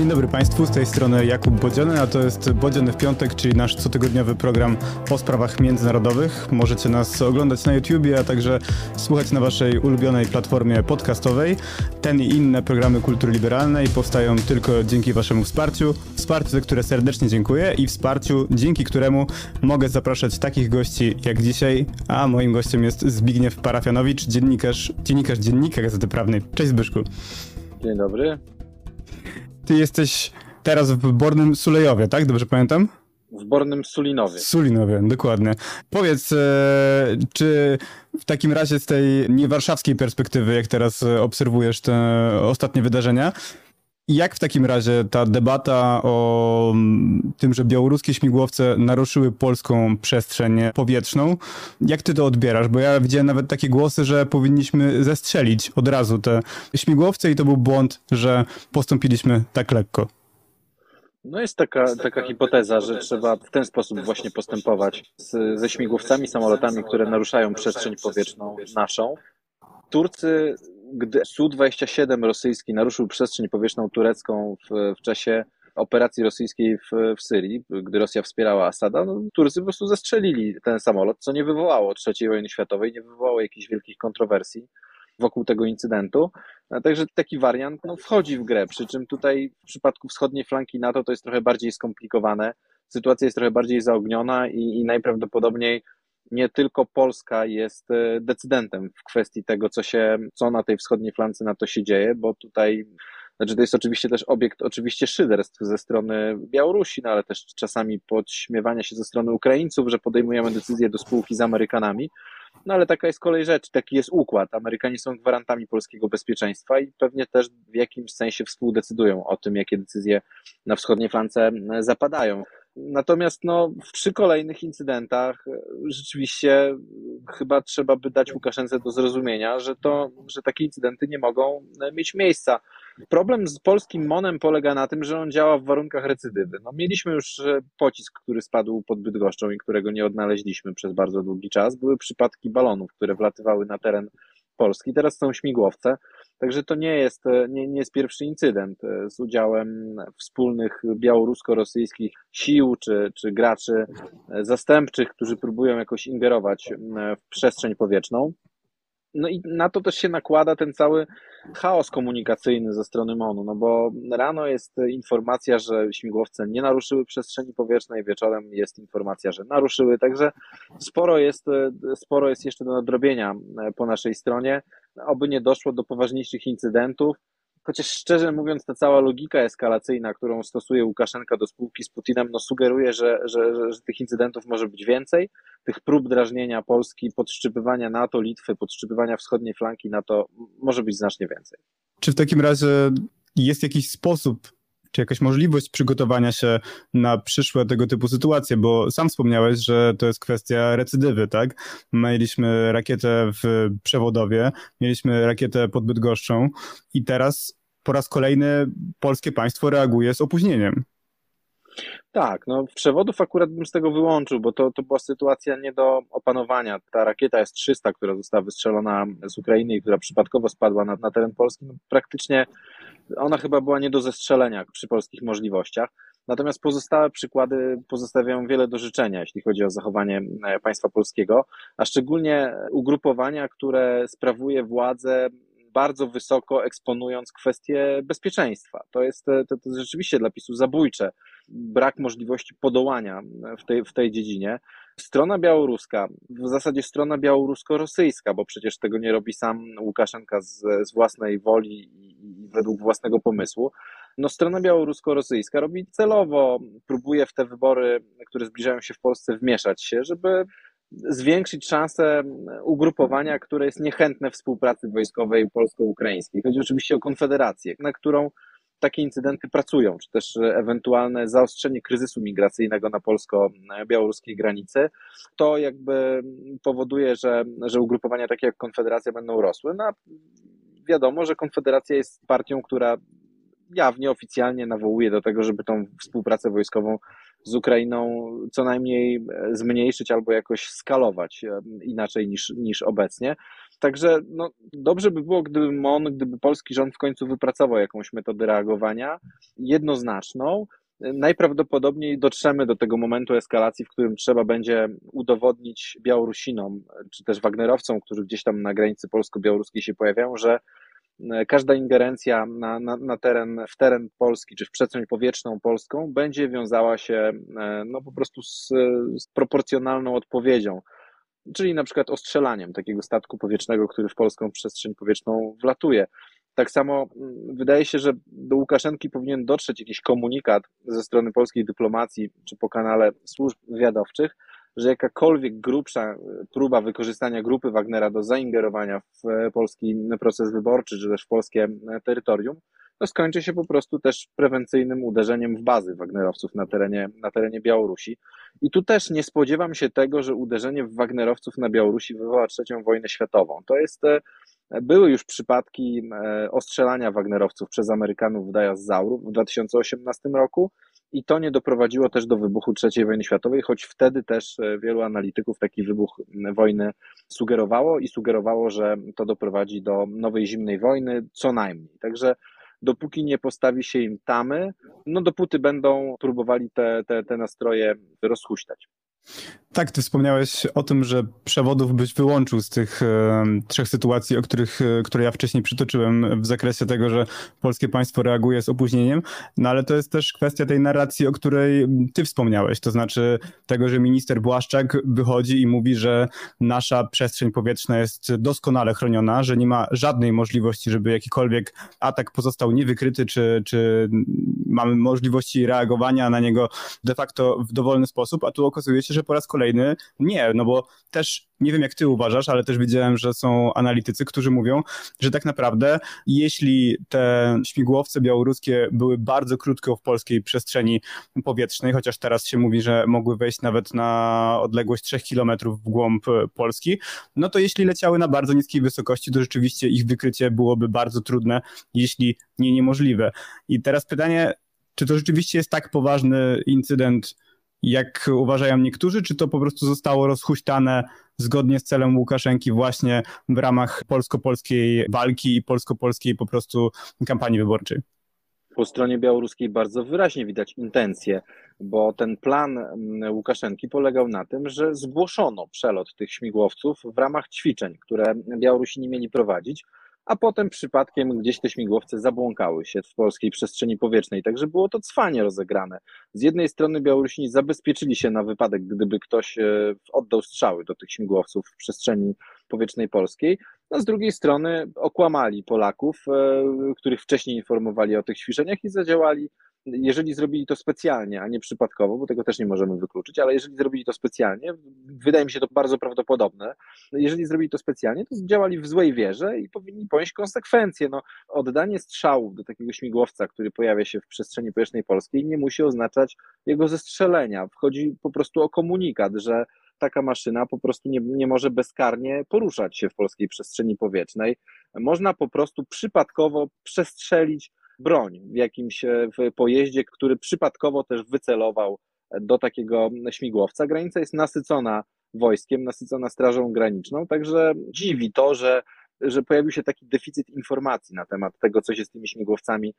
Dzień dobry Państwu, z tej strony Jakub Bodziany, a to jest Bodziany w piątek, czyli nasz cotygodniowy program o sprawach międzynarodowych. Możecie nas oglądać na YouTubie, a także słuchać na Waszej ulubionej platformie podcastowej. Ten i inne programy kultury liberalnej powstają tylko dzięki Waszemu wsparciu. Wsparciu, za które serdecznie dziękuję i wsparciu, dzięki któremu mogę zapraszać takich gości jak dzisiaj, a moim gościem jest Zbigniew Parafianowicz, dziennikarz, dziennikarz Dziennika Gazety Prawnej. Cześć Zbyszku. Dzień dobry. Ty jesteś teraz w Bornym Sulejowie, tak? Dobrze pamiętam? W Bornym Sulinowie. Sulinowie, dokładnie. Powiedz, e, czy w takim razie z tej niewarszawskiej perspektywy, jak teraz obserwujesz te ostatnie wydarzenia, jak w takim razie ta debata o mm, tym, że białoruskie śmigłowce naruszyły polską przestrzeń powietrzną, jak ty to odbierasz? Bo ja widziałem nawet takie głosy, że powinniśmy zestrzelić od razu te śmigłowce i to był błąd, że postąpiliśmy tak lekko. No jest taka, taka hipoteza, że trzeba w ten sposób właśnie postępować z, ze śmigłowcami, samolotami, które naruszają przestrzeń powietrzną naszą. Turcy gdy Su-27 rosyjski naruszył przestrzeń powietrzną turecką w, w czasie operacji rosyjskiej w, w Syrii, gdy Rosja wspierała Asada, no, Turcy po prostu zastrzelili ten samolot, co nie wywołało III wojny światowej, nie wywołało jakichś wielkich kontrowersji wokół tego incydentu. Także taki wariant no, wchodzi w grę, przy czym tutaj w przypadku wschodniej flanki NATO to jest trochę bardziej skomplikowane. Sytuacja jest trochę bardziej zaogniona i, i najprawdopodobniej nie tylko Polska jest e, decydentem w kwestii tego, co się, co na tej wschodniej flance na to się dzieje, bo tutaj znaczy to jest oczywiście też obiekt oczywiście szyderstw ze strony Białorusi, no ale też czasami podśmiewania się ze strony Ukraińców, że podejmujemy decyzje do spółki z Amerykanami. No ale taka jest kolej rzecz, taki jest układ. Amerykanie są gwarantami polskiego bezpieczeństwa i pewnie też w jakimś sensie współdecydują o tym, jakie decyzje na wschodniej flance zapadają. Natomiast no, przy kolejnych incydentach e, rzeczywiście chyba trzeba by dać Łukaszence do zrozumienia, że, to, że takie incydenty nie mogą e, mieć miejsca. Problem z polskim MONem polega na tym, że on działa w warunkach recydywy. No, mieliśmy już e, pocisk, który spadł pod Bydgoszczą i którego nie odnaleźliśmy przez bardzo długi czas. Były przypadki balonów, które wlatywały na teren Polski. Teraz są śmigłowce. Także to nie jest, nie, nie jest pierwszy incydent e, z udziałem wspólnych białorusko-rosyjskich sił czy, czy graczy e, zastępczych, którzy próbują jakoś ingerować w przestrzeń powietrzną. No i na to też się nakłada ten cały chaos komunikacyjny ze strony MONU, no bo rano jest informacja, że śmigłowce nie naruszyły przestrzeni powietrznej, wieczorem jest informacja, że naruszyły, także sporo jest, sporo jest jeszcze do nadrobienia po naszej stronie, aby nie doszło do poważniejszych incydentów. Chociaż szczerze mówiąc, ta cała logika eskalacyjna, którą stosuje Łukaszenka do spółki z Putinem, no sugeruje, że, że, że, że tych incydentów może być więcej. Tych prób drażnienia Polski, podszczypywania NATO, Litwy, podszczypywania wschodniej flanki NATO może być znacznie więcej. Czy w takim razie jest jakiś sposób, czy jakaś możliwość przygotowania się na przyszłe tego typu sytuacje, bo sam wspomniałeś, że to jest kwestia recydywy, tak? Mieliśmy rakietę w Przewodowie, mieliśmy rakietę pod Bydgoszczą i teraz po raz kolejny polskie państwo reaguje z opóźnieniem. Tak, no przewodów akurat bym z tego wyłączył, bo to, to była sytuacja nie do opanowania. Ta rakieta jest 300, która została wystrzelona z Ukrainy i która przypadkowo spadła na, na teren Polski. No, praktycznie ona chyba była nie do zestrzelenia przy polskich możliwościach. Natomiast pozostałe przykłady pozostawiają wiele do życzenia, jeśli chodzi o zachowanie e, państwa polskiego, a szczególnie ugrupowania, które sprawuje władzę bardzo wysoko eksponując kwestie bezpieczeństwa. To jest, to, to jest rzeczywiście dla PiSu zabójcze. Brak możliwości podołania w tej, w tej dziedzinie. Strona białoruska, w zasadzie strona białorusko-rosyjska, bo przecież tego nie robi sam Łukaszenka z, z własnej woli i, i według własnego pomysłu. No, strona białorusko-rosyjska robi celowo, próbuje w te wybory, które zbliżają się w Polsce, wmieszać się, żeby zwiększyć szanse ugrupowania, które jest niechętne współpracy wojskowej polsko-ukraińskiej. Chodzi oczywiście o konfederację, na którą takie incydenty pracują, czy też ewentualne zaostrzenie kryzysu migracyjnego na polsko-białoruskiej granicy, to jakby powoduje, że, że ugrupowania takie jak Konfederacja będą rosły. No, wiadomo, że Konfederacja jest partią, która jawnie, oficjalnie nawołuje do tego, żeby tą współpracę wojskową z Ukrainą co najmniej zmniejszyć albo jakoś skalować e, inaczej niż, niż obecnie. Także no, dobrze by było, gdyby MON, gdyby polski rząd w końcu wypracował jakąś metodę reagowania jednoznaczną. Najprawdopodobniej dotrzemy do tego momentu eskalacji, w którym trzeba będzie udowodnić Białorusinom, czy też Wagnerowcom, którzy gdzieś tam na granicy polsko-białoruskiej się pojawiają, że każda ingerencja na, na, na, teren, w teren Polski, czy w przestrzeń powietrzną polską będzie wiązała się no, po prostu z, z proporcjonalną odpowiedzią czyli na przykład ostrzelaniem takiego statku powietrznego, który w polską przestrzeń powietrzną wlatuje. Tak samo mm, wydaje się, że do Łukaszenki powinien dotrzeć jakiś komunikat ze strony polskiej dyplomacji czy po kanale służb wywiadowczych, że jakakolwiek grubsza próba wykorzystania grupy Wagnera do zaingerowania w polski proces wyborczy, czy też w polskie terytorium, to skończy się po prostu też prewencyjnym uderzeniem w bazy Wagnerowców na terenie, na terenie Białorusi. I tu też nie spodziewam się tego, że uderzenie w Wagnerowców na Białorusi wywoła trzecią wojnę światową. To jest e, były już przypadki e, ostrzelania Wagnerowców przez Amerykanów w Dajas Zauru w 2018 roku i to nie doprowadziło też do wybuchu III wojny światowej, choć wtedy też e, wielu analityków taki wybuch wojny sugerowało i sugerowało, że to doprowadzi do nowej zimnej wojny co najmniej. Także dopóki nie postawi się im tamy, no dopóty będą próbowali te, te, te nastroje rozhuśtać. Tak, ty wspomniałeś o tym, że przewodów byś wyłączył z tych e, trzech sytuacji, o których, e, które ja wcześniej przytoczyłem w zakresie tego, że polskie państwo reaguje z opóźnieniem, no ale to jest też kwestia tej narracji, o której ty wspomniałeś, to znaczy tego, że minister Błaszczak wychodzi i mówi, że nasza przestrzeń powietrzna jest doskonale chroniona, że nie ma żadnej możliwości, żeby jakikolwiek atak pozostał niewykryty, czy, czy mamy możliwości reagowania na niego de facto w dowolny sposób, a tu okazuje się, że po raz kolejny nie, no bo też nie wiem jak ty uważasz, ale też widziałem, że są analitycy, którzy mówią, że tak naprawdę jeśli te śmigłowce białoruskie były bardzo krótko w polskiej przestrzeni powietrznej, chociaż teraz się mówi, że mogły wejść nawet na odległość 3 kilometrów w głąb Polski, no to jeśli leciały na bardzo niskiej wysokości, to rzeczywiście ich wykrycie byłoby bardzo trudne, jeśli nie niemożliwe. I teraz pytanie, czy to rzeczywiście jest tak poważny incydent, jak uważają niektórzy, czy to po prostu zostało rozhuśtane zgodnie z celem Łukaszenki właśnie w ramach polsko-polskiej walki i polsko-polskiej po prostu kampanii wyborczej? Po stronie białoruskiej bardzo wyraźnie widać intencje, bo ten plan mm, Łukaszenki polegał na tym, że zgłoszono przelot tych śmigłowców w ramach ćwiczeń, które Białorusini mieli prowadzić a potem przypadkiem gdzieś te śmigłowce zabłąkały się w polskiej przestrzeni powietrznej. Także było to cwanie rozegrane. Z jednej strony Białorusini zabezpieczyli się na wypadek, gdyby ktoś e, oddał strzały do tych śmigłowców w przestrzeni powietrznej polskiej, a z drugiej strony okłamali Polaków, e, których wcześniej informowali o tych ćwiczeniach i zadziałali jeżeli zrobili to specjalnie, a nie przypadkowo, bo tego też nie możemy wykluczyć, ale jeżeli zrobili to specjalnie, wydaje mi się to bardzo prawdopodobne, jeżeli zrobili to specjalnie, to działali w złej wierze i powinni ponieść konsekwencje. No, oddanie strzałów do takiego śmigłowca, który pojawia się w przestrzeni powietrznej polskiej, nie musi oznaczać jego zestrzelenia. Wchodzi po prostu o komunikat, że taka maszyna po prostu nie, nie może bezkarnie poruszać się w polskiej przestrzeni powietrznej. Można po prostu przypadkowo przestrzelić broń w jakimś e, w pojeździe, który przypadkowo też wycelował do takiego śmigłowca. Granica jest nasycona wojskiem, nasycona Strażą Graniczną, także dziwi to, że, że pojawił się taki deficyt informacji na temat tego, co się z tymi śmigłowcami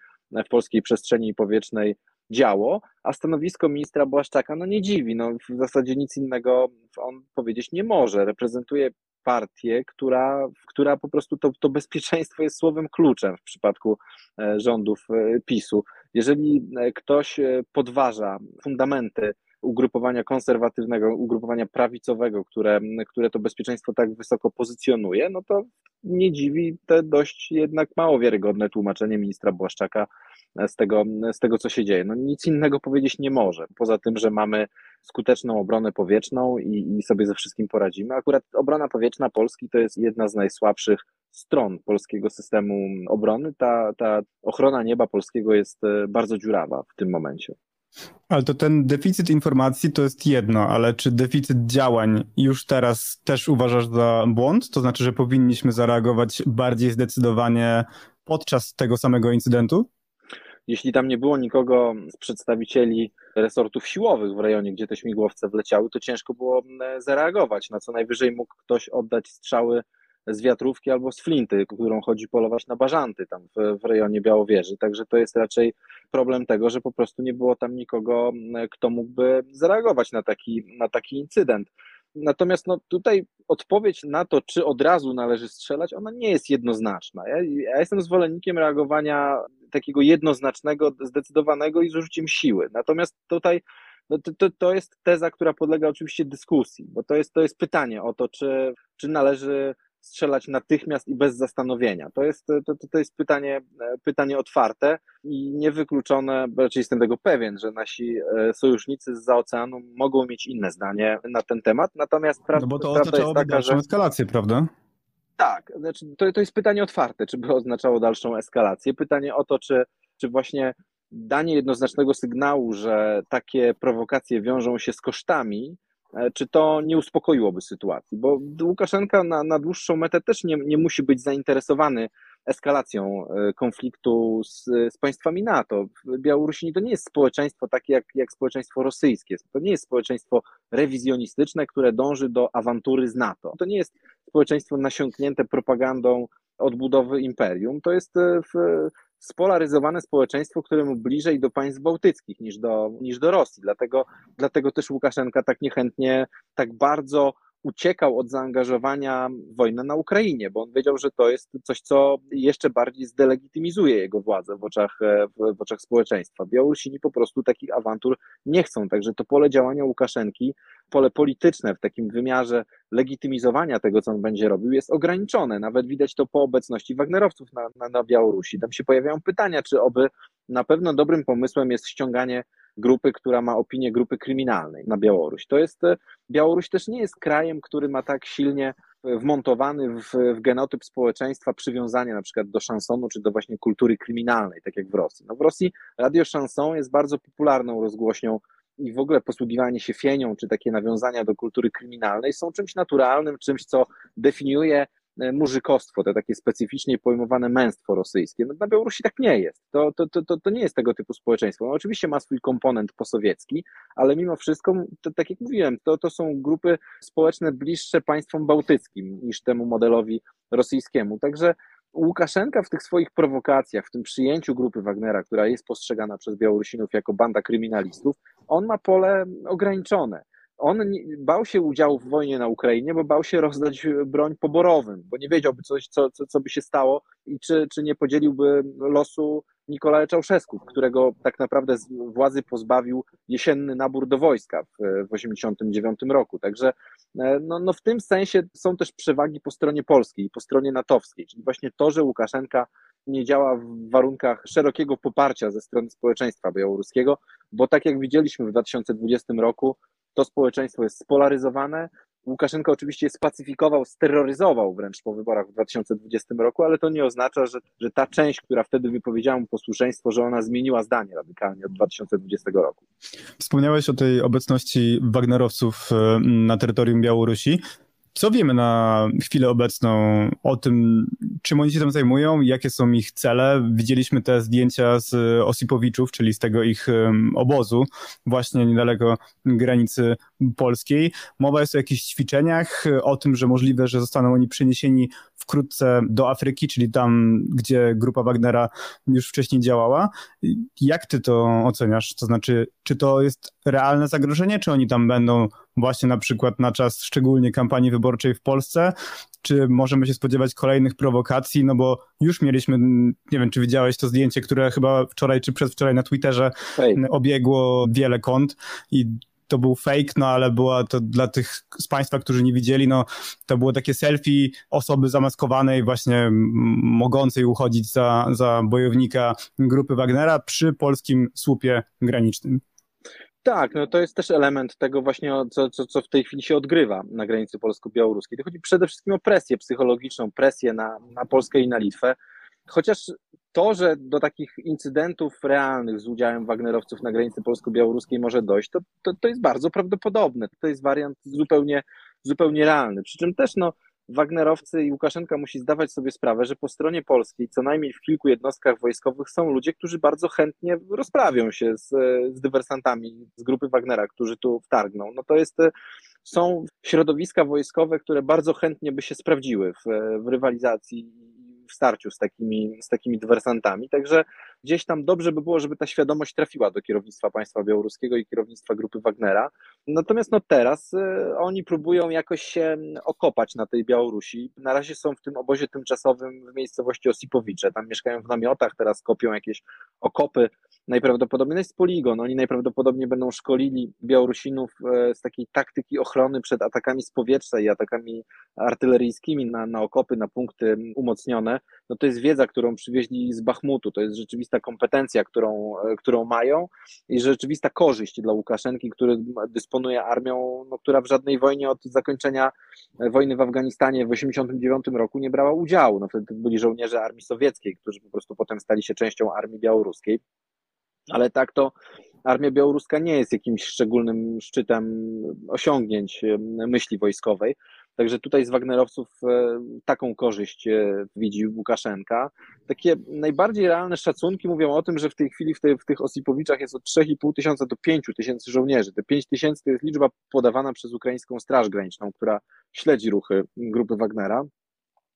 w polskiej przestrzeni powietrznej działo, a stanowisko ministra Błaszczaka no nie dziwi, no w zasadzie nic innego on powiedzieć nie może. Reprezentuje partię, która, która po prostu to, to bezpieczeństwo jest słowem kluczem w przypadku e, rządów e, PiSu. Jeżeli e, ktoś podważa fundamenty ugrupowania konserwatywnego, ugrupowania prawicowego, które, które to bezpieczeństwo tak wysoko pozycjonuje, no to nie dziwi te dość jednak mało wiarygodne tłumaczenie ministra Błaszczaka z tego, z tego co się dzieje. No nic innego powiedzieć nie może, poza tym, że mamy skuteczną obronę powietrzną i, i sobie ze wszystkim poradzimy. Akurat obrona powietrzna Polski to jest jedna z najsłabszych stron polskiego systemu obrony. Ta, ta ochrona nieba polskiego jest e, bardzo dziurawa w tym momencie. Ale to ten deficyt informacji to jest jedno, ale czy deficyt działań już teraz też uważasz za błąd? To znaczy, że powinniśmy zareagować bardziej zdecydowanie podczas tego samego incydentu? Jeśli tam nie było nikogo z przedstawicieli resortów siłowych w rejonie, gdzie te śmigłowce wleciały, to ciężko było zareagować. Na co najwyżej mógł ktoś oddać strzały z wiatrówki albo z flinty, którą chodzi polować na bażanty tam w, w rejonie Białowieży. Także to jest raczej problem tego, że po prostu nie było tam nikogo, kto mógłby zareagować na taki, na taki incydent. Natomiast no, tutaj odpowiedź na to, czy od razu należy strzelać, ona nie jest jednoznaczna. Ja, ja jestem zwolennikiem reagowania takiego jednoznacznego, zdecydowanego i z użyciem siły. Natomiast tutaj no to, to, to jest teza, która podlega oczywiście dyskusji, bo to jest, to jest pytanie o to, czy, czy należy strzelać natychmiast i bez zastanowienia. To jest, to, to jest pytanie, pytanie otwarte i niewykluczone, raczej jestem tego pewien, że nasi e, sojusznicy z oceanu mogą mieć inne zdanie na ten temat. Natomiast prawda, no bo to prawda jest taka, że eskalację, prawda? Tak, znaczy to, to jest pytanie otwarte, czy by oznaczało dalszą eskalację. Pytanie o to, czy, czy właśnie danie jednoznacznego sygnału, że takie prowokacje wiążą się z kosztami, e, czy to nie uspokoiłoby sytuacji? Bo Łukaszenka na, na dłuższą metę też nie, nie musi być zainteresowany eskalacją e, konfliktu z, z państwami NATO. Białorusini to nie jest społeczeństwo takie jak, jak społeczeństwo rosyjskie. To nie jest społeczeństwo rewizjonistyczne, które dąży do awantury z NATO. To nie jest społeczeństwo nasiąknięte propagandą odbudowy imperium. To jest e, spolaryzowane społeczeństwo, któremu bliżej do państw bałtyckich niż do, niż do Rosji. Dlatego, dlatego też Łukaszenka tak niechętnie, tak bardzo uciekał od zaangażowania w wojnę na Ukrainie, bo on wiedział, że to jest coś, co jeszcze bardziej zdelegitymizuje jego władzę w oczach, e, w, oczach społeczeństwa. Białorusini po prostu takich awantur nie chcą, także to pole działania Łukaszenki, pole polityczne w takim wymiarze legitymizowania tego, co on będzie robił, jest ograniczone. Nawet widać to po obecności Wagnerowców na, na, na Białorusi. Tam się pojawiają pytania, czy oby na pewno dobrym pomysłem jest ściąganie grupy, która ma opinię grupy kryminalnej na Białoruś. To jest, e, Białoruś też nie jest krajem, który ma tak silnie wmontowany w, w genotyp społeczeństwa przywiązanie na przykład do szansonu, czy do właśnie kultury kryminalnej, tak jak w Rosji. No w Rosji radio chanson jest bardzo popularną rozgłośnią i w ogóle posługiwanie się fienią, czy takie nawiązania do kultury kryminalnej są czymś naturalnym, czymś, co definiuje murzykostwo, to takie specyficznie pojmowane męstwo rosyjskie. No, na Białorusi tak nie jest. To, to, to, to nie jest tego typu społeczeństwo. No, oczywiście ma swój komponent posowiecki, ale mimo wszystko, to, tak jak mówiłem, to, to są grupy społeczne bliższe państwom bałtyckim niż temu modelowi rosyjskiemu. Także Łukaszenka w tych swoich prowokacjach, w tym przyjęciu grupy Wagnera, która jest postrzegana przez Białorusinów jako banda kryminalistów, on ma pole ograniczone on bał się udziału w wojnie na Ukrainie, bo bał się rozdać broń poborowym, bo nie wiedziałby coś, co, co, co by się stało i czy, czy nie podzieliłby losu Nikolaja Czałszewsku, którego tak naprawdę z władzy pozbawił jesienny nabór do wojska w 1989 roku. Także e, no, no w tym sensie są też przewagi po stronie polskiej po stronie natowskiej, czyli właśnie to, że Łukaszenka nie działa w warunkach szerokiego poparcia ze strony społeczeństwa białoruskiego, bo tak jak widzieliśmy w 2020 roku, to społeczeństwo jest spolaryzowane. Łukaszenko oczywiście spacyfikował, steroryzował wręcz po wyborach w 2020 roku, ale to nie oznacza, że, że ta część, która wtedy wypowiedziała mu posłuszeństwo, że ona zmieniła zdanie radykalnie od 2020 roku. Wspomniałeś o tej obecności Wagnerowców e, na terytorium Białorusi. Co wiemy na chwilę obecną o tym, czym oni się tam zajmują, jakie są ich cele? Widzieliśmy te zdjęcia z Osipowiczów, czyli z tego ich obozu, właśnie niedaleko granicy polskiej. Mowa jest o jakichś ćwiczeniach, o tym, że możliwe, że zostaną oni przeniesieni wkrótce do Afryki, czyli tam, gdzie grupa Wagnera już wcześniej działała. Jak ty to oceniasz? To znaczy, czy to jest realne zagrożenie, czy oni tam będą właśnie na przykład na czas szczególnie kampanii wyborczej w Polsce, czy możemy się spodziewać kolejnych prowokacji, no bo już mieliśmy, nie wiem, czy widziałeś to zdjęcie, które chyba wczoraj czy przedwczoraj na Twitterze Fake. obiegło wiele kont i to był fake, no ale była to dla tych z Państwa, którzy nie widzieli, no to było takie selfie osoby zamaskowanej, właśnie mogącej uchodzić za, za bojownika grupy Wagnera przy polskim słupie granicznym. Tak, no to jest też element tego właśnie, co, co, co w tej chwili się odgrywa na granicy polsko-białoruskiej. To chodzi przede wszystkim o presję psychologiczną, presję na, na Polskę i na Litwę. Chociaż to, że do takich incydentów realnych z udziałem Wagnerowców na granicy polsko-białoruskiej może dojść, to, to, to jest bardzo prawdopodobne. To jest wariant zupełnie, zupełnie realny. Przy czym też no, Wagnerowcy i Łukaszenka musi zdawać sobie sprawę, że po stronie polskiej co najmniej w kilku jednostkach wojskowych są ludzie, którzy bardzo chętnie rozprawią się z, z dywersantami z grupy Wagnera, którzy tu wtargną. No to jest, są środowiska wojskowe, które bardzo chętnie by się sprawdziły w, w rywalizacji w starciu z takimi, z takimi dywersantami. Także gdzieś tam dobrze by było, żeby ta świadomość trafiła do kierownictwa państwa białoruskiego i kierownictwa grupy Wagnera. Natomiast no teraz y, oni próbują jakoś się okopać na tej Białorusi. Na razie są w tym obozie tymczasowym w miejscowości Osipowicze. Tam mieszkają w namiotach, teraz kopią jakieś okopy. Najprawdopodobniej no jest poligon. Oni najprawdopodobniej będą szkolili Białorusinów e, z takiej taktyki ochrony przed atakami z powietrza i atakami artyleryjskimi na, na okopy, na punkty umocnione. No to jest wiedza, którą przywieźli z Bachmutu. To jest rzeczywista kompetencja, którą, e, którą mają i rzeczywista korzyść dla Łukaszenki, który dysponuje armią, no, która w żadnej wojnie od zakończenia e, wojny w Afganistanie w 1989 roku nie brała udziału. No wtedy byli żołnierze armii sowieckiej, którzy po prostu potem stali się częścią armii białoruskiej. Ale tak to armia białoruska nie jest jakimś szczególnym szczytem osiągnięć e, myśli wojskowej. Także tutaj z Wagnerowców e, taką korzyść e, widzi Łukaszenka. Takie najbardziej realne szacunki mówią o tym, że w tej chwili w, w tych Osipowiczach jest od 3,5 tysiąca do 5 tysięcy żołnierzy. Te 5 tysięcy to jest liczba podawana przez ukraińską Straż Graniczną, która śledzi ruchy grupy Wagnera.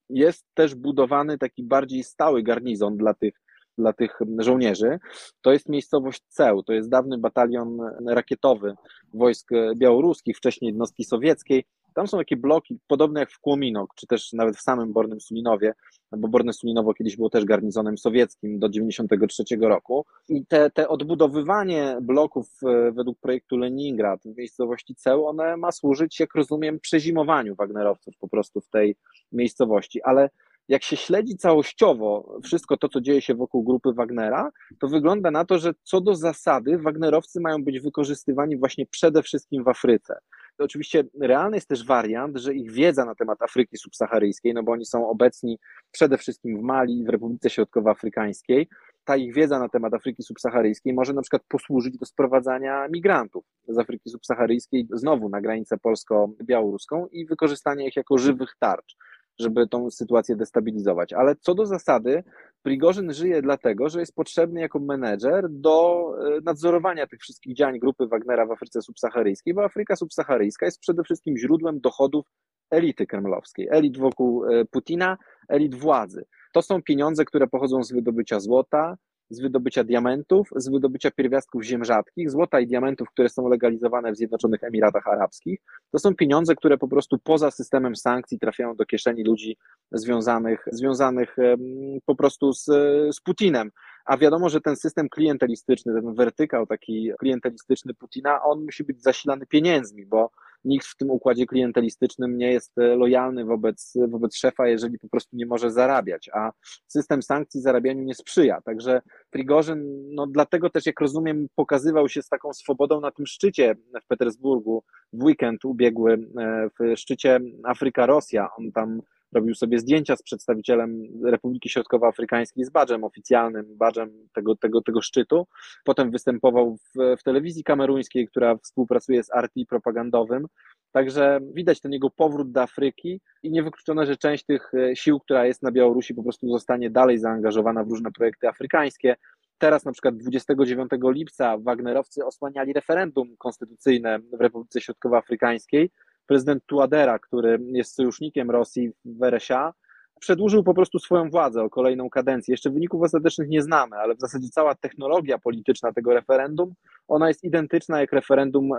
Jest też budowany taki bardziej stały garnizon dla tych dla tych żołnierzy, to jest miejscowość Ceł, to jest dawny batalion rakietowy wojsk białoruskich, wcześniej jednostki sowieckiej. Tam są takie bloki podobne jak w Kłominok, czy też nawet w samym Bornym Sulinowie, bo Borne Sulinowo kiedyś było też garnizonem sowieckim do 1993 roku. I te, te odbudowywanie bloków e, według projektu Leningrad w miejscowości Ceł, one ma służyć, jak rozumiem, przezimowaniu Wagnerowców po prostu w tej miejscowości, ale jak się śledzi całościowo wszystko to, co dzieje się wokół grupy Wagnera, to wygląda na to, że co do zasady Wagnerowcy mają być wykorzystywani właśnie przede wszystkim w Afryce. To oczywiście realny jest też wariant, że ich wiedza na temat Afryki subsaharyjskiej, no bo oni są obecni przede wszystkim w Mali i w Republice Środkowoafrykańskiej, ta ich wiedza na temat Afryki subsaharyjskiej może na przykład posłużyć do sprowadzania migrantów z Afryki subsaharyjskiej znowu na granicę polsko-białoruską i wykorzystania ich jako żywych tarcz żeby tą sytuację destabilizować. Ale co do zasady, Prigorzyn żyje dlatego, że jest potrzebny jako menedżer do e, nadzorowania tych wszystkich działań grupy Wagnera w Afryce subsaharyjskiej, bo Afryka subsaharyjska jest przede wszystkim źródłem dochodów elity kremlowskiej, elit wokół e, Putina, elit władzy. To są pieniądze, które pochodzą z wydobycia złota, z wydobycia diamentów, z wydobycia pierwiastków ziem rzadkich, złota i diamentów, które są legalizowane w Zjednoczonych Emiratach Arabskich. To są pieniądze, które po prostu poza systemem sankcji trafiają do kieszeni ludzi związanych, związanych po prostu z, z Putinem. A wiadomo, że ten system klientelistyczny, ten wertykał taki klientelistyczny Putina, on musi być zasilany pieniędzmi, bo nikt w tym układzie klientelistycznym nie jest e, lojalny wobec, wobec szefa, jeżeli po prostu nie może zarabiać, a system sankcji zarabianiu nie sprzyja. Także Prigorzyn, no dlatego też, jak rozumiem, pokazywał się z taką swobodą na tym szczycie w Petersburgu w weekend ubiegły, e, w szczycie Afryka-Rosja. On tam robił sobie zdjęcia z przedstawicielem Republiki Środkowoafrykańskiej z badżem oficjalnym, badżem tego, tego, tego szczytu. Potem występował w, w telewizji kameruńskiej, która współpracuje z RT propagandowym. Także widać ten jego powrót do Afryki i niewykluczone, że część tych e, sił, która jest na Białorusi, po prostu zostanie dalej zaangażowana w różne projekty afrykańskie. Teraz na przykład 29 lipca Wagnerowcy osłaniali referendum konstytucyjne w Republice Środkowoafrykańskiej, prezydent Tuadera, który jest sojusznikiem Rosji w RSA, przedłużył po prostu swoją władzę o kolejną kadencję. Jeszcze wyników ostatecznych nie znamy, ale w zasadzie cała technologia polityczna tego referendum, ona jest identyczna jak referendum,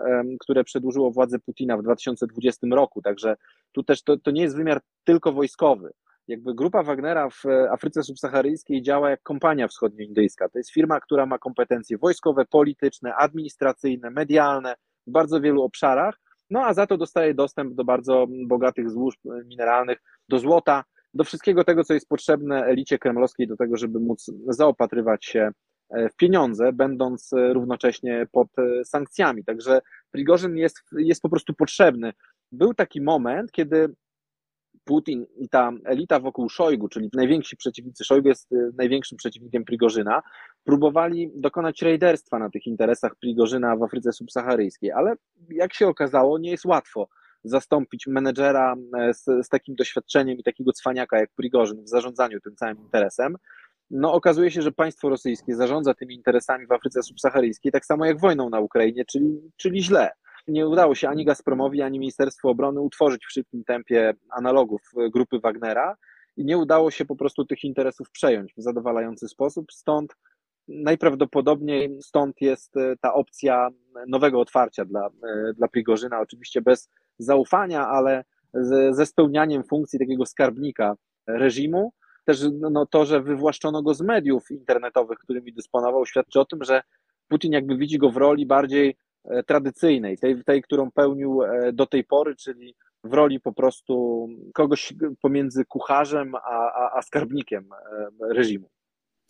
które przedłużyło władzę Putina w 2020 roku. Także tu też to, to nie jest wymiar tylko wojskowy. Jakby grupa Wagnera w Afryce Subsaharyjskiej działa jak kompania wschodnioindyjska. To jest firma, która ma kompetencje wojskowe, polityczne, administracyjne, medialne w bardzo wielu obszarach no a za to dostaje dostęp do bardzo bogatych złóż mineralnych, do złota, do wszystkiego tego, co jest potrzebne elicie kremlowskiej do tego, żeby móc zaopatrywać się e, w pieniądze, będąc e, równocześnie pod e, sankcjami. Także Prigorzyn jest, jest po prostu potrzebny. Był taki moment, kiedy Putin i ta elita wokół Szojgu, czyli najwięksi przeciwnicy, Szojgu jest y, największym przeciwnikiem Prigorzyna, próbowali dokonać rejderstwa na tych interesach Prigorzyna w Afryce subsaharyjskiej, ale jak się okazało, nie jest łatwo zastąpić menedżera e, z, z takim doświadczeniem i takiego cwaniaka jak Prigorzyn w zarządzaniu tym całym interesem. No okazuje się, że państwo rosyjskie zarządza tymi interesami w Afryce subsaharyjskiej tak samo jak wojną na Ukrainie, czyli, czyli źle nie udało się ani Gazpromowi, ani Ministerstwu Obrony utworzyć w szybkim tempie analogów grupy Wagnera i nie udało się po prostu tych interesów przejąć w zadowalający sposób. Stąd najprawdopodobniej stąd jest e, ta opcja nowego otwarcia dla, e, dla Prigorzyna, oczywiście bez zaufania, ale ze spełnianiem funkcji takiego skarbnika reżimu. Też no, to, że wywłaszczono go z mediów internetowych, którymi dysponował, świadczy o tym, że Putin jakby widzi go w roli bardziej e, tradycyjnej, tej, tej którą pełnił do tej pory, czyli w roli po prostu kogoś pomiędzy kucharzem a, a, a skarbnikiem reżimu.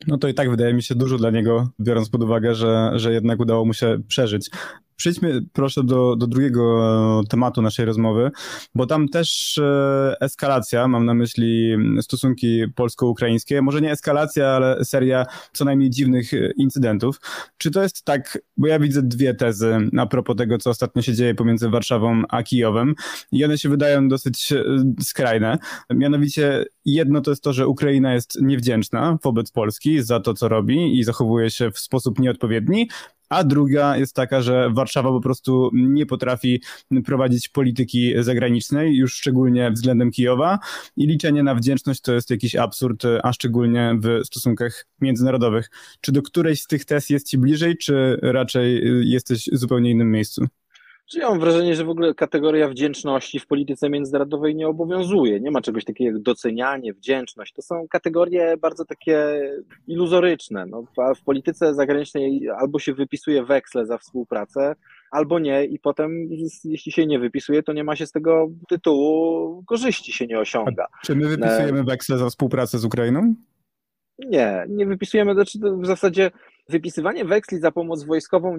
No to i tak wydaje mi się dużo dla niego, biorąc pod uwagę, że, że jednak udało mu się przeżyć. Przejdźmy proszę do, do drugiego tematu naszej rozmowy, bo tam też e, eskalacja, mam na myśli stosunki polsko-ukraińskie, może nie eskalacja, ale seria co najmniej dziwnych e, incydentów. Czy to jest tak, bo ja widzę dwie tezy a propos tego, co ostatnio się dzieje pomiędzy Warszawą a Kijowem i one się wydają dosyć e, skrajne. Mianowicie jedno to jest to, że Ukraina jest niewdzięczna wobec Polski za to, co robi i zachowuje się w sposób nieodpowiedni, a druga jest taka, że Warszawa po prostu nie potrafi prowadzić polityki zagranicznej, już szczególnie względem Kijowa i liczenie na wdzięczność to jest jakiś absurd, a szczególnie w stosunkach międzynarodowych. Czy do którejś z tych tez jest ci bliżej, czy raczej jesteś w zupełnie innym miejscu? Czyli ja mam wrażenie, że w ogóle kategoria wdzięczności w polityce międzynarodowej nie obowiązuje. Nie ma czegoś takiego jak docenianie, wdzięczność. To są kategorie bardzo takie iluzoryczne. No, w polityce zagranicznej albo się wypisuje weksle za współpracę, albo nie i potem jeśli się nie wypisuje, to nie ma się z tego tytułu korzyści się nie osiąga. A czy my wypisujemy weksle za współpracę z Ukrainą? Nie, nie wypisujemy, znaczy w zasadzie wypisywanie weksli za pomoc wojskową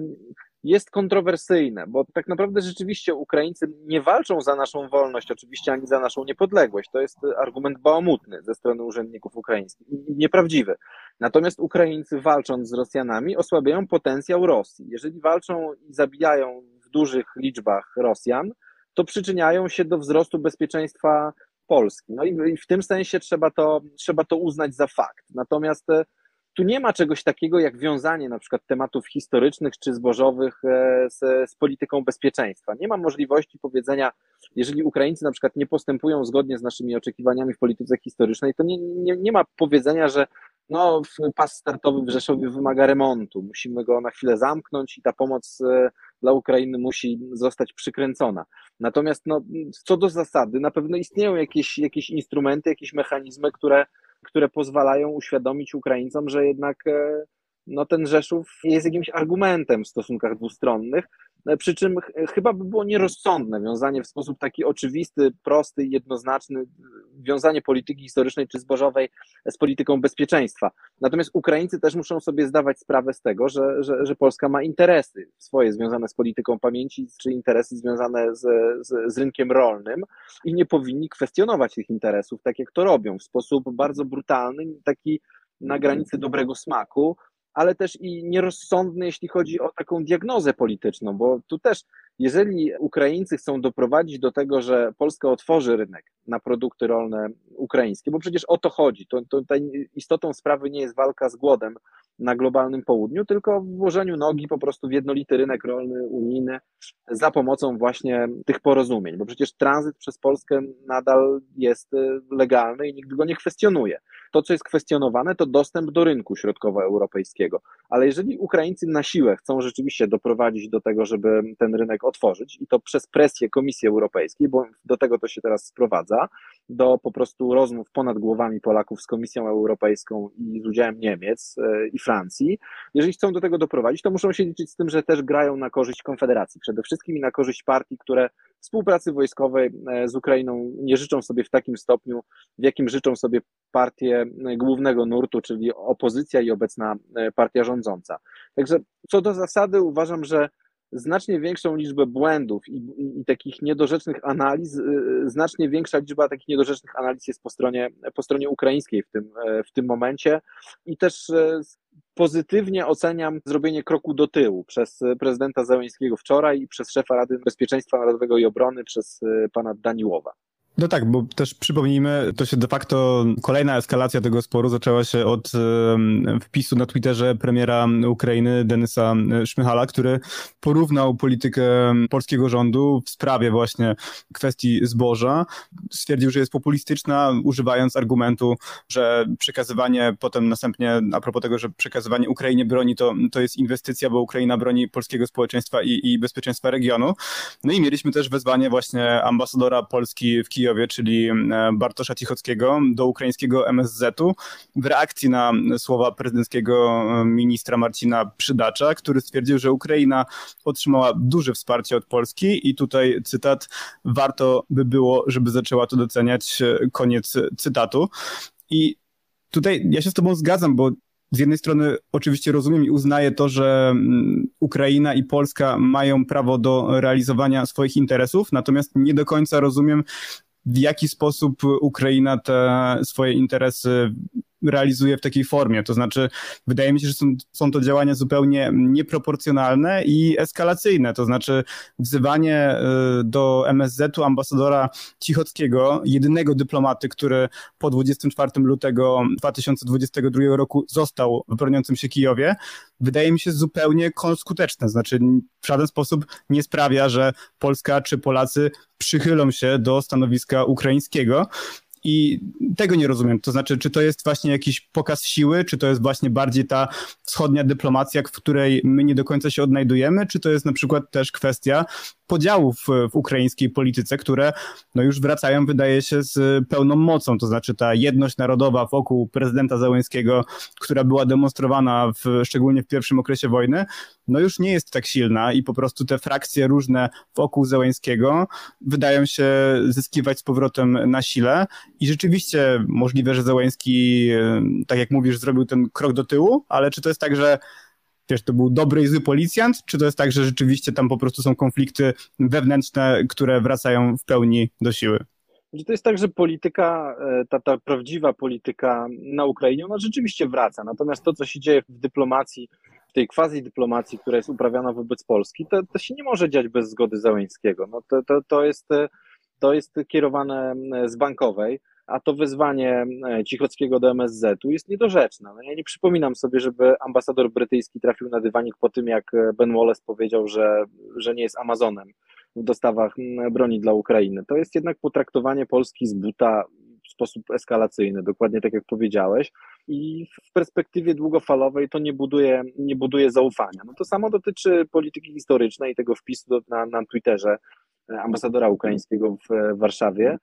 jest kontrowersyjne, bo tak naprawdę rzeczywiście Ukraińcy nie walczą za naszą wolność, oczywiście ani za naszą niepodległość. To jest argument bałamutny ze strony urzędników ukraińskich, nieprawdziwy. Natomiast Ukraińcy walcząc z Rosjanami osłabiają potencjał Rosji. Jeżeli walczą i zabijają w dużych liczbach Rosjan, to przyczyniają się do wzrostu bezpieczeństwa Polski. No i w tym sensie trzeba to, trzeba to uznać za fakt. Natomiast e, tu nie ma czegoś takiego jak wiązanie na przykład tematów historycznych czy zbożowych e, z, z, polityką bezpieczeństwa. Nie ma możliwości powiedzenia, jeżeli Ukraińcy na przykład nie postępują zgodnie z naszymi oczekiwaniami w polityce historycznej, to nie, nie, nie ma powiedzenia, że no, pas startowy w Rzeszowie wymaga remontu, musimy go na chwilę zamknąć i ta pomoc e, dla Ukrainy musi zostać przykręcona. Natomiast no, co do zasady, na pewno istnieją jakieś, jakieś instrumenty, jakieś mechanizmy, które które pozwalają uświadomić Ukraińcom, że jednak e, no, ten Rzeszów jest jakimś argumentem w stosunkach dwustronnych, przy czym chyba by było nierozsądne wiązanie w sposób taki oczywisty, prosty jednoznaczny, wiązanie polityki historycznej czy zbożowej z polityką bezpieczeństwa. Natomiast Ukraińcy też muszą sobie zdawać sprawę z tego, że, że, że Polska ma interesy swoje związane z polityką pamięci, czy interesy związane z, z, z rynkiem rolnym i nie powinni kwestionować tych interesów, tak jak to robią, w sposób bardzo brutalny, taki na granicy dobrego smaku, ale też i nierozsądny, jeśli chodzi o taką diagnozę polityczną, bo tu też, jeżeli Ukraińcy chcą doprowadzić do tego, że Polska otworzy rynek na produkty rolne ukraińskie, bo przecież o to chodzi, to, to istotą sprawy nie jest walka z głodem na globalnym południu, tylko w włożeniu nogi po prostu w jednolity rynek rolny unijny za pomocą właśnie tych porozumień, bo przecież tranzyt przez Polskę nadal jest legalny i nikt go nie kwestionuje. To, co jest kwestionowane, to dostęp do rynku środkowoeuropejskiego. Ale jeżeli Ukraińcy na siłę chcą rzeczywiście doprowadzić do tego, żeby ten rynek otworzyć i to przez presję Komisji Europejskiej, bo do tego to się teraz sprowadza, do po prostu rozmów ponad głowami Polaków z Komisją Europejską i z udziałem Niemiec e, i Francji, jeżeli chcą do tego doprowadzić, to muszą się liczyć z tym, że też grają na korzyść Konfederacji, przede wszystkim i na korzyść partii, które współpracy wojskowej e, z Ukrainą nie życzą sobie w takim stopniu, w jakim życzą sobie partie e, głównego nurtu, czyli opozycja i obecna e, partia rządząca. Także co do zasady uważam, że znacznie większą liczbę błędów i, i, takich niedorzecznych analiz, znacznie większa liczba takich niedorzecznych analiz jest po stronie, po stronie ukraińskiej w tym, w tym momencie i też pozytywnie oceniam zrobienie kroku do tyłu przez prezydenta Załęskiego wczoraj i przez szefa Rady Bezpieczeństwa Narodowego i Obrony przez pana Daniłowa. No tak, bo też przypomnijmy, to się de facto kolejna eskalacja tego sporu zaczęła się od wpisu na Twitterze premiera Ukrainy Denysa Szmychala, który porównał politykę polskiego rządu w sprawie właśnie kwestii zboża. Stwierdził, że jest populistyczna, używając argumentu, że przekazywanie potem następnie, a propos tego, że przekazywanie Ukrainie broni to, to jest inwestycja, bo Ukraina broni polskiego społeczeństwa i, i bezpieczeństwa regionu. No i mieliśmy też wezwanie właśnie ambasadora Polski w Kijowie, czyli Bartosza Cichockiego do ukraińskiego MSZ-u w reakcji na słowa prezydenckiego ministra Marcina Przydacza, który stwierdził, że Ukraina otrzymała duże wsparcie od Polski i tutaj cytat, warto by było, żeby zaczęła to doceniać, koniec cytatu. I tutaj ja się z tobą zgadzam, bo z jednej strony oczywiście rozumiem i uznaję to, że mm, Ukraina i Polska mają prawo do realizowania swoich interesów, natomiast nie do końca rozumiem, w jaki sposób Ukraina te swoje interesy realizuje w takiej formie. To znaczy, wydaje mi się, że są, są to działania zupełnie nieproporcjonalne i eskalacyjne. To znaczy, wzywanie y, do MSZ-u ambasadora Cichockiego, jedynego dyplomaty, który po 24 lutego 2022 roku został w broniącym się Kijowie, wydaje mi się zupełnie skuteczne. Znaczy, w żaden sposób nie sprawia, że Polska czy Polacy przychylą się do stanowiska ukraińskiego. I tego nie rozumiem. To znaczy, czy to jest właśnie jakiś pokaz siły, czy to jest właśnie bardziej ta wschodnia dyplomacja, w której my nie do końca się odnajdujemy, czy to jest na przykład też kwestia podziałów w ukraińskiej polityce, które no już wracają, wydaje się, z pełną mocą. To znaczy ta jedność narodowa wokół prezydenta Załęskiego, która była demonstrowana w, szczególnie w pierwszym okresie wojny, no już nie jest tak silna i po prostu te frakcje różne wokół Załęskiego wydają się zyskiwać z powrotem na sile i rzeczywiście możliwe, że Załęski, tak jak mówisz, zrobił ten krok do tyłu, ale czy to jest tak, że wiesz, to był dobry i zły policjant, czy to jest tak, że rzeczywiście tam po prostu są konflikty wewnętrzne, które wracają w pełni do siły? To jest tak, że polityka, e, ta, ta prawdziwa polityka na Ukrainie, ona rzeczywiście wraca. Natomiast to, co się dzieje w dyplomacji, w tej quasi dyplomacji, która jest uprawiana wobec Polski, to, to się nie może dziać bez zgody Załęckiego. No to, to, to, jest, to jest kierowane z bankowej a to wezwanie e, Cichockiego do MSZ-u jest niedorzeczne. No ja nie przypominam sobie, żeby ambasador brytyjski trafił na dywanik po tym, jak e, Ben Wallace powiedział, że, że nie jest Amazonem w dostawach broni dla Ukrainy. To jest jednak potraktowanie Polski z buta w sposób eskalacyjny, dokładnie tak jak powiedziałeś. I w perspektywie długofalowej to nie buduje, nie buduje zaufania. No to samo dotyczy polityki historycznej, tego wpisu na, na Twitterze e, ambasadora ukraińskiego w Warszawie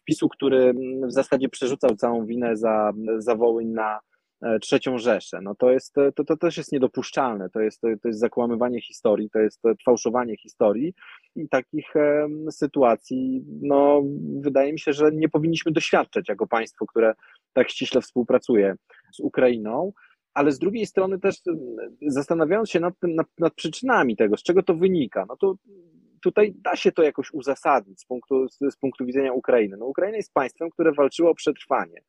wpisu, który w zasadzie przerzucał całą winę za, za Wołyń na e, trzecią Rzeszę. No to, jest, to, to też jest niedopuszczalne, to jest, to jest zakłamywanie historii, to jest fałszowanie historii i takich e, sytuacji, no wydaje mi się, że nie powinniśmy doświadczać jako państwo, które tak ściśle współpracuje z Ukrainą, ale z drugiej strony też zastanawiając się nad, tym, nad, nad przyczynami tego, z czego to wynika, no to tutaj da się to jakoś uzasadnić z punktu, z punktu widzenia Ukrainy. No, Ukraina jest państwem, które walczyło o przetrwanie.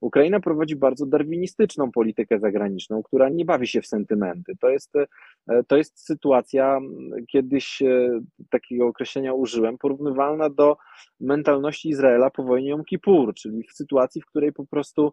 Ukraina prowadzi bardzo darwinistyczną politykę zagraniczną, która nie bawi się w sentymenty. To jest, e, to jest sytuacja, kiedyś e, takiego określenia użyłem, porównywalna do mentalności Izraela po wojnie Jom Kippur, czyli w sytuacji, w której po prostu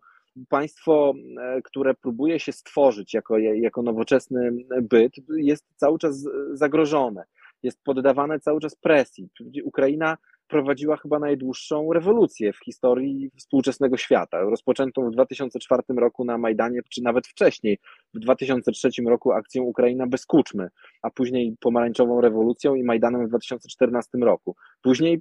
państwo, e, które próbuje się stworzyć jako, jako nowoczesny byt, jest cały czas zagrożone jest poddawane cały czas presji. Ukraina prowadziła chyba najdłuższą rewolucję w historii współczesnego świata, rozpoczętą w 2004 roku na Majdanie, czy nawet wcześniej, w 2003 roku akcją Ukraina bez kuczmy, a później pomarańczową rewolucją i Majdanem w 2014 roku. Później e,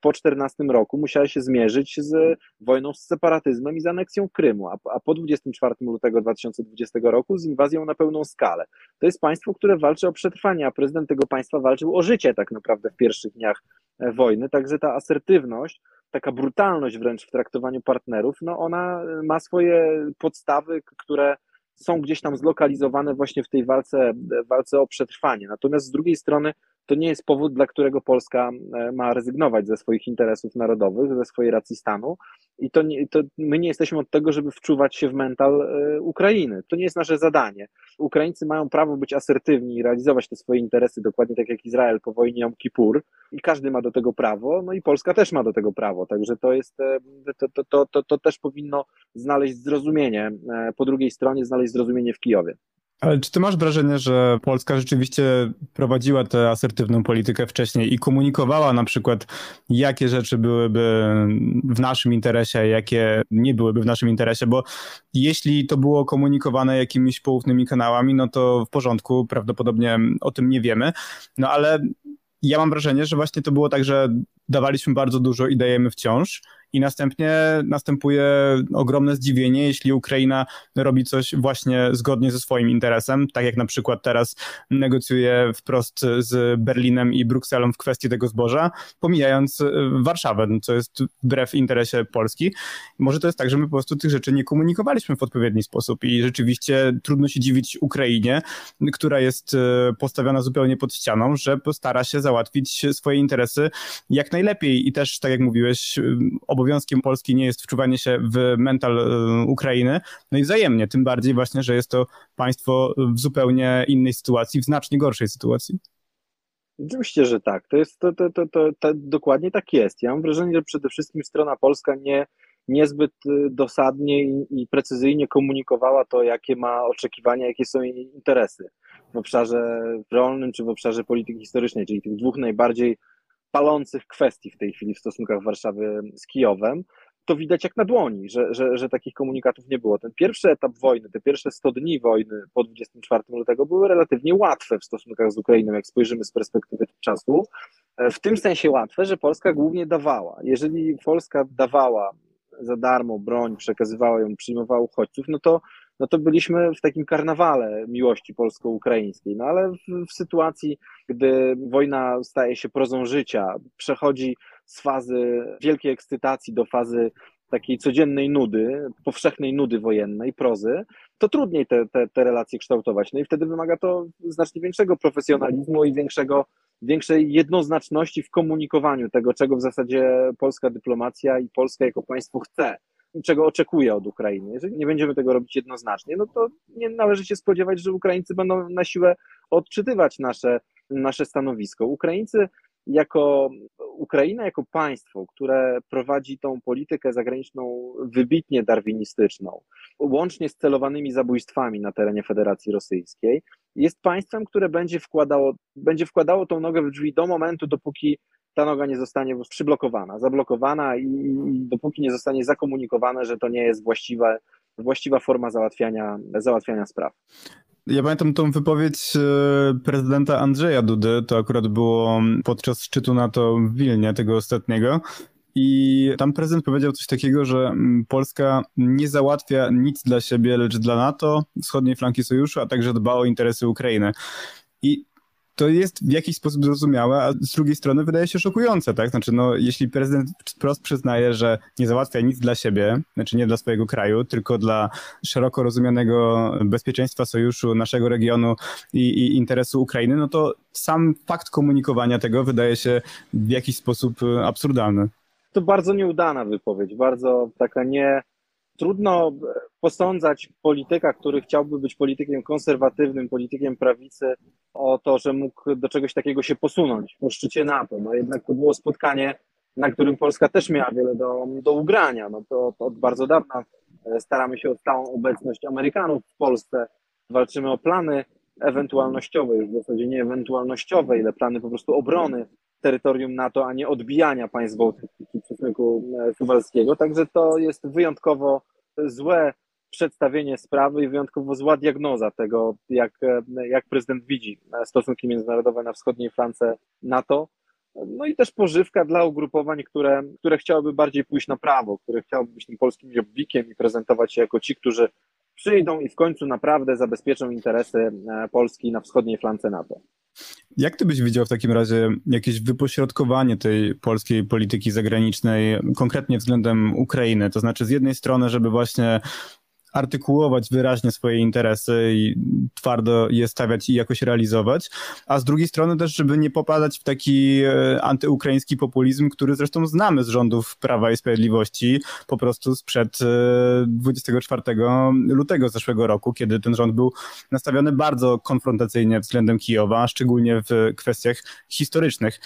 po 2014 roku musiała się zmierzyć z wojną z separatyzmem i z aneksją Krymu, a, po 24 lutego 2020 roku z inwazją na pełną skalę. To jest państwo, które walczy o przetrwanie, a prezydent tego państwa walczył o życie tak naprawdę w pierwszych dniach e, wojny, także ta asertywność, taka brutalność wręcz w traktowaniu partnerów, no ona ma swoje podstawy, które są gdzieś tam zlokalizowane właśnie w tej walce, walce o przetrwanie. Natomiast z drugiej strony to nie jest powód, dla którego Polska e, ma rezygnować ze swoich interesów narodowych, ze swojej racji stanu. I to, nie, to my nie jesteśmy od tego, żeby wczuwać się w mental e, Ukrainy. To nie jest nasze zadanie. Ukraińcy mają prawo być asertywni i realizować te swoje interesy, dokładnie tak jak Izrael po wojnie Jom Kippur. I każdy ma do tego prawo, no i Polska też ma do tego prawo. Także to jest, e, to, to, to, to, to też powinno znaleźć zrozumienie, po drugiej stronie znaleźć zrozumienie w Kijowie. Ale czy ty masz wrażenie, że Polska rzeczywiście prowadziła tę asertywną politykę wcześniej i komunikowała na przykład, jakie rzeczy byłyby w naszym interesie, jakie nie byłyby w naszym interesie? Bo jeśli to było komunikowane jakimiś poufnymi kanałami, no to w porządku, prawdopodobnie o tym nie wiemy. No ale ja mam wrażenie, że właśnie to było tak, że dawaliśmy bardzo dużo i dajemy wciąż i następnie następuje ogromne zdziwienie, jeśli Ukraina robi coś właśnie zgodnie ze swoim interesem, tak jak na przykład teraz negocjuje wprost z Berlinem i Brukselą w kwestii tego zboża, pomijając e, Warszawę, co jest wbrew interesie Polski. Może to jest tak, że my po prostu tych rzeczy nie komunikowaliśmy w odpowiedni sposób i rzeczywiście trudno się dziwić Ukrainie, która jest e, postawiona zupełnie pod ścianą, że postara się załatwić swoje interesy jak najlepiej i też, tak jak mówiłeś, obowiązkiem Polski nie jest wczuwanie się w mental e, Ukrainy, no i wzajemnie, tym bardziej właśnie, że jest to państwo w zupełnie innej sytuacji, w znacznie gorszej sytuacji. Oczywiście, że tak. To jest to, to, to, to, to, dokładnie tak jest. Ja mam wrażenie, że przede wszystkim strona polska nie, niezbyt e, dosadnie i, i precyzyjnie komunikowała to, jakie ma oczekiwania, jakie są jej interesy w obszarze rolnym czy w obszarze polityki historycznej, czyli tych dwóch najbardziej palących kwestii w tej chwili w stosunkach Warszawy z Kijowem, to widać jak na dłoni, że, że, że takich komunikatów nie było. Ten pierwszy etap wojny, te pierwsze 100 dni wojny po 24 lutego były relatywnie łatwe w stosunkach z Ukrainą, jak spojrzymy z perspektywy czasu. W tym sensie łatwe, że Polska głównie dawała. Jeżeli Polska dawała za darmo broń, przekazywała ją, przyjmowała uchodźców, no to no to byliśmy w takim karnawale miłości polsko-ukraińskiej. No ale w, w, sytuacji, gdy wojna staje się prozą życia, przechodzi z fazy wielkiej ekscytacji do fazy takiej codziennej nudy, powszechnej nudy wojennej, prozy, to trudniej te, te, te relacje kształtować. No i wtedy wymaga to znacznie większego profesjonalizmu i większego, większej jednoznaczności w komunikowaniu tego, czego w zasadzie polska dyplomacja i Polska jako państwo chce czego oczekuje od Ukrainy. Jeżeli nie będziemy tego robić jednoznacznie, no to nie należy się spodziewać, że Ukraińcy będą na siłę odczytywać nasze, nasze stanowisko. Ukraińcy jako Ukraina jako państwo, które prowadzi tą politykę zagraniczną wybitnie darwinistyczną, łącznie z celowanymi zabójstwami na terenie Federacji Rosyjskiej, jest państwem, które będzie wkładało, będzie wkładało tą nogę w drzwi do momentu, dopóki ta noga nie zostanie przyblokowana, zablokowana i, dopóki nie zostanie zakomunikowane, że to nie jest właściwa forma załatwiania, załatwiania spraw. Ja pamiętam tą wypowiedź e, prezydenta Andrzeja Dudy, to akurat było podczas szczytu NATO w Wilnie, tego ostatniego. I tam prezydent powiedział coś takiego, że mm, Polska nie załatwia nic dla siebie, lecz dla NATO, wschodniej flanki sojuszu, a także dba o interesy Ukrainy. I to jest w jakiś sposób zrozumiałe, a z drugiej strony wydaje się szokujące, tak? Znaczy, no, jeśli prezydent wprost przyznaje, że nie załatwia nic dla siebie, znaczy nie dla swojego kraju, tylko dla szeroko rozumianego bezpieczeństwa sojuszu, naszego regionu i, i interesu Ukrainy, no to sam fakt komunikowania tego wydaje się w jakiś sposób absurdalny. To bardzo nieudana wypowiedź, bardzo taka nie, trudno posądzać polityka, który chciałby być politykiem konserwatywnym, politykiem prawicy, o to, że mógł do czegoś takiego się posunąć po szczycie NATO. No jednak to było spotkanie, na którym Polska też miała wiele do, do ugrania. No to, to od bardzo dawna e, staramy się o stałą obecność Amerykanów w Polsce. Walczymy o plany ewentualnościowe, już w zasadzie nie ewentualnościowe, ile plany po prostu obrony terytorium NATO, a nie odbijania państw bałtyckich i przesmyku e, suwalskiego. Także to jest wyjątkowo złe przedstawienie sprawy i wyjątkowo zła diagnoza tego, jak, e, jak prezydent widzi stosunki międzynarodowe na wschodniej flance NATO. No i też pożywka dla ugrupowań, które, które chciałyby bardziej pójść na prawo, które chciałyby być tym polskim jobbikiem i prezentować się jako ci, którzy przyjdą i w końcu naprawdę zabezpieczą interesy e, Polski na wschodniej flance NATO. Jak ty byś widział w takim razie jakieś wypośrodkowanie tej polskiej polityki zagranicznej, konkretnie względem Ukrainy? To znaczy, z jednej strony, żeby właśnie artykułować wyraźnie swoje interesy i twardo je stawiać i jakoś realizować, a z drugiej strony też, żeby nie popadać w taki e, antyukraiński populizm, który zresztą znamy z rządów Prawa i Sprawiedliwości po prostu sprzed 24 e, lutego zeszłego roku, kiedy ten rząd był nastawiony bardzo konfrontacyjnie względem Kijowa, szczególnie w kwestiach historycznych.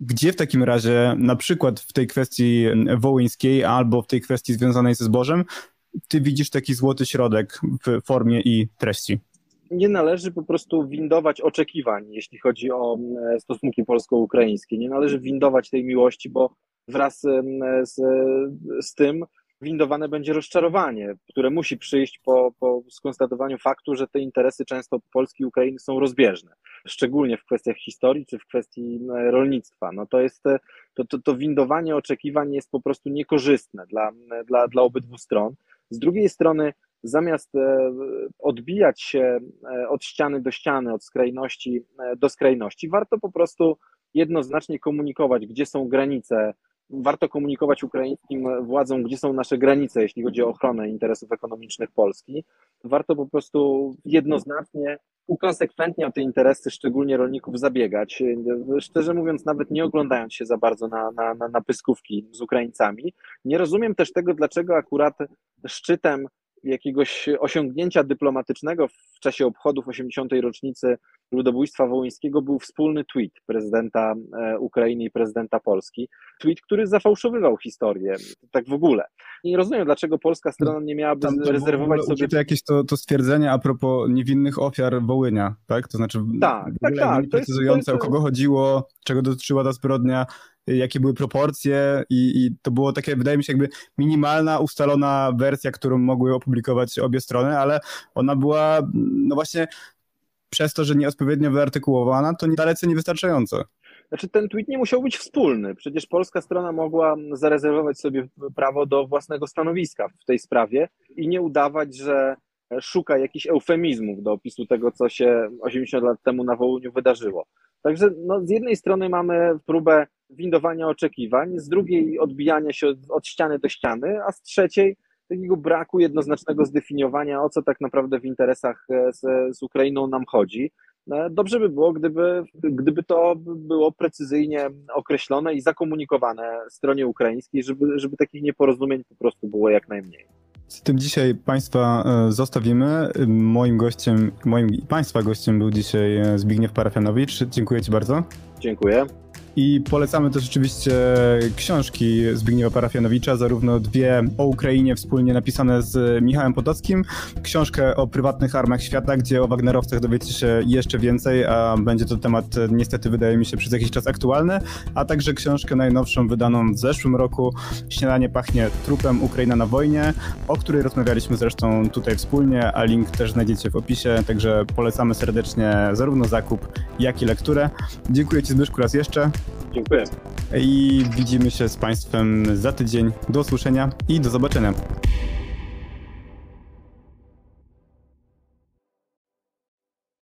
Gdzie w takim razie, na przykład w tej kwestii wołyńskiej albo w tej kwestii związanej ze zbożem, ty widzisz taki złoty środek w formie i treści? Nie należy po prostu windować oczekiwań, jeśli chodzi o e, stosunki polsko-ukraińskie. Nie należy windować tej miłości, bo wraz e, z, z tym windowane będzie rozczarowanie, które musi przyjść po, po skonstatowaniu faktu, że te interesy często Polski i Ukrainy są rozbieżne, szczególnie w kwestiach historii czy w kwestii e, rolnictwa. No to jest to, to, to windowanie oczekiwań jest po prostu niekorzystne dla, dla, dla obydwu stron. Z drugiej strony, zamiast e, odbijać się e, od ściany do ściany, od skrajności e, do skrajności, warto po prostu jednoznacznie komunikować, gdzie są granice. Warto komunikować ukraińskim władzom, gdzie są nasze granice, jeśli chodzi o ochronę interesów ekonomicznych Polski. Warto po prostu jednoznacznie ukonsekwentnie o te interesy, szczególnie rolników, zabiegać. Szczerze mówiąc, nawet nie oglądając się za bardzo na, na, na, na pyskówki z Ukraińcami. Nie rozumiem też tego, dlaczego akurat szczytem jakiegoś osiągnięcia dyplomatycznego w czasie obchodów 80. rocznicy ludobójstwa wołyńskiego był wspólny tweet prezydenta e, Ukrainy i prezydenta Polski. Tweet, który zafałszowywał historię, tak w ogóle. Nie rozumiem, dlaczego polska strona nie miałaby Tam rezerwować sobie... To jakieś to, to stwierdzenie a propos niewinnych ofiar Wołynia, tak? To znaczy tak, tak, tak. precyzujące, jest, o kogo chodziło, czego dotyczyła ta zbrodnia jakie były proporcje i, i, to było takie, wydaje mi się, jakby minimalna, ustalona wersja, którą mogły opublikować obie strony, ale ona była, no właśnie przez to, że nieodpowiednio wyartykułowana, to dalece niewystarczająco. Znaczy ten tweet nie musiał być wspólny. Przecież polska strona mogła zarezerwować sobie prawo do własnego stanowiska w tej sprawie i nie udawać, że szuka jakichś eufemizmów do opisu tego, co się 80 lat temu na Wołyniu wydarzyło. Także no, z jednej strony mamy próbę windowania oczekiwań, z drugiej odbijania się od, od ściany do ściany, a z trzeciej takiego braku jednoznacznego zdefiniowania, o co tak naprawdę w interesach e, z, z Ukrainą nam chodzi. E, dobrze by było, gdyby, gdyby to było precyzyjnie określone i zakomunikowane stronie ukraińskiej, żeby, żeby takich nieporozumień po prostu było jak najmniej. Z tym dzisiaj Państwa e, zostawimy. Moim gościem, moim Państwa gościem był dzisiaj Zbigniew Parafianowicz. Dziękuję Ci bardzo. Dziękuję. I polecamy też oczywiście książki Zbigniewa Parafianowicza, zarówno dwie o Ukrainie wspólnie napisane z Michałem Potockim, książkę o prywatnych armach świata, gdzie o Wagnerowcach dowiecie się jeszcze więcej, a będzie to temat niestety wydaje mi się przez jakiś czas aktualny, a także książkę najnowszą wydaną w zeszłym roku Śniadanie pachnie trupem Ukraina na wojnie, o której rozmawialiśmy zresztą tutaj wspólnie, a link też znajdziecie w opisie, także polecamy serdecznie zarówno zakup, jak i lekturę. Dziękuję Ci Zbyszku raz jeszcze. Dziękuję. I widzimy się z Państwem za tydzień. Do usłyszenia i do zobaczenia.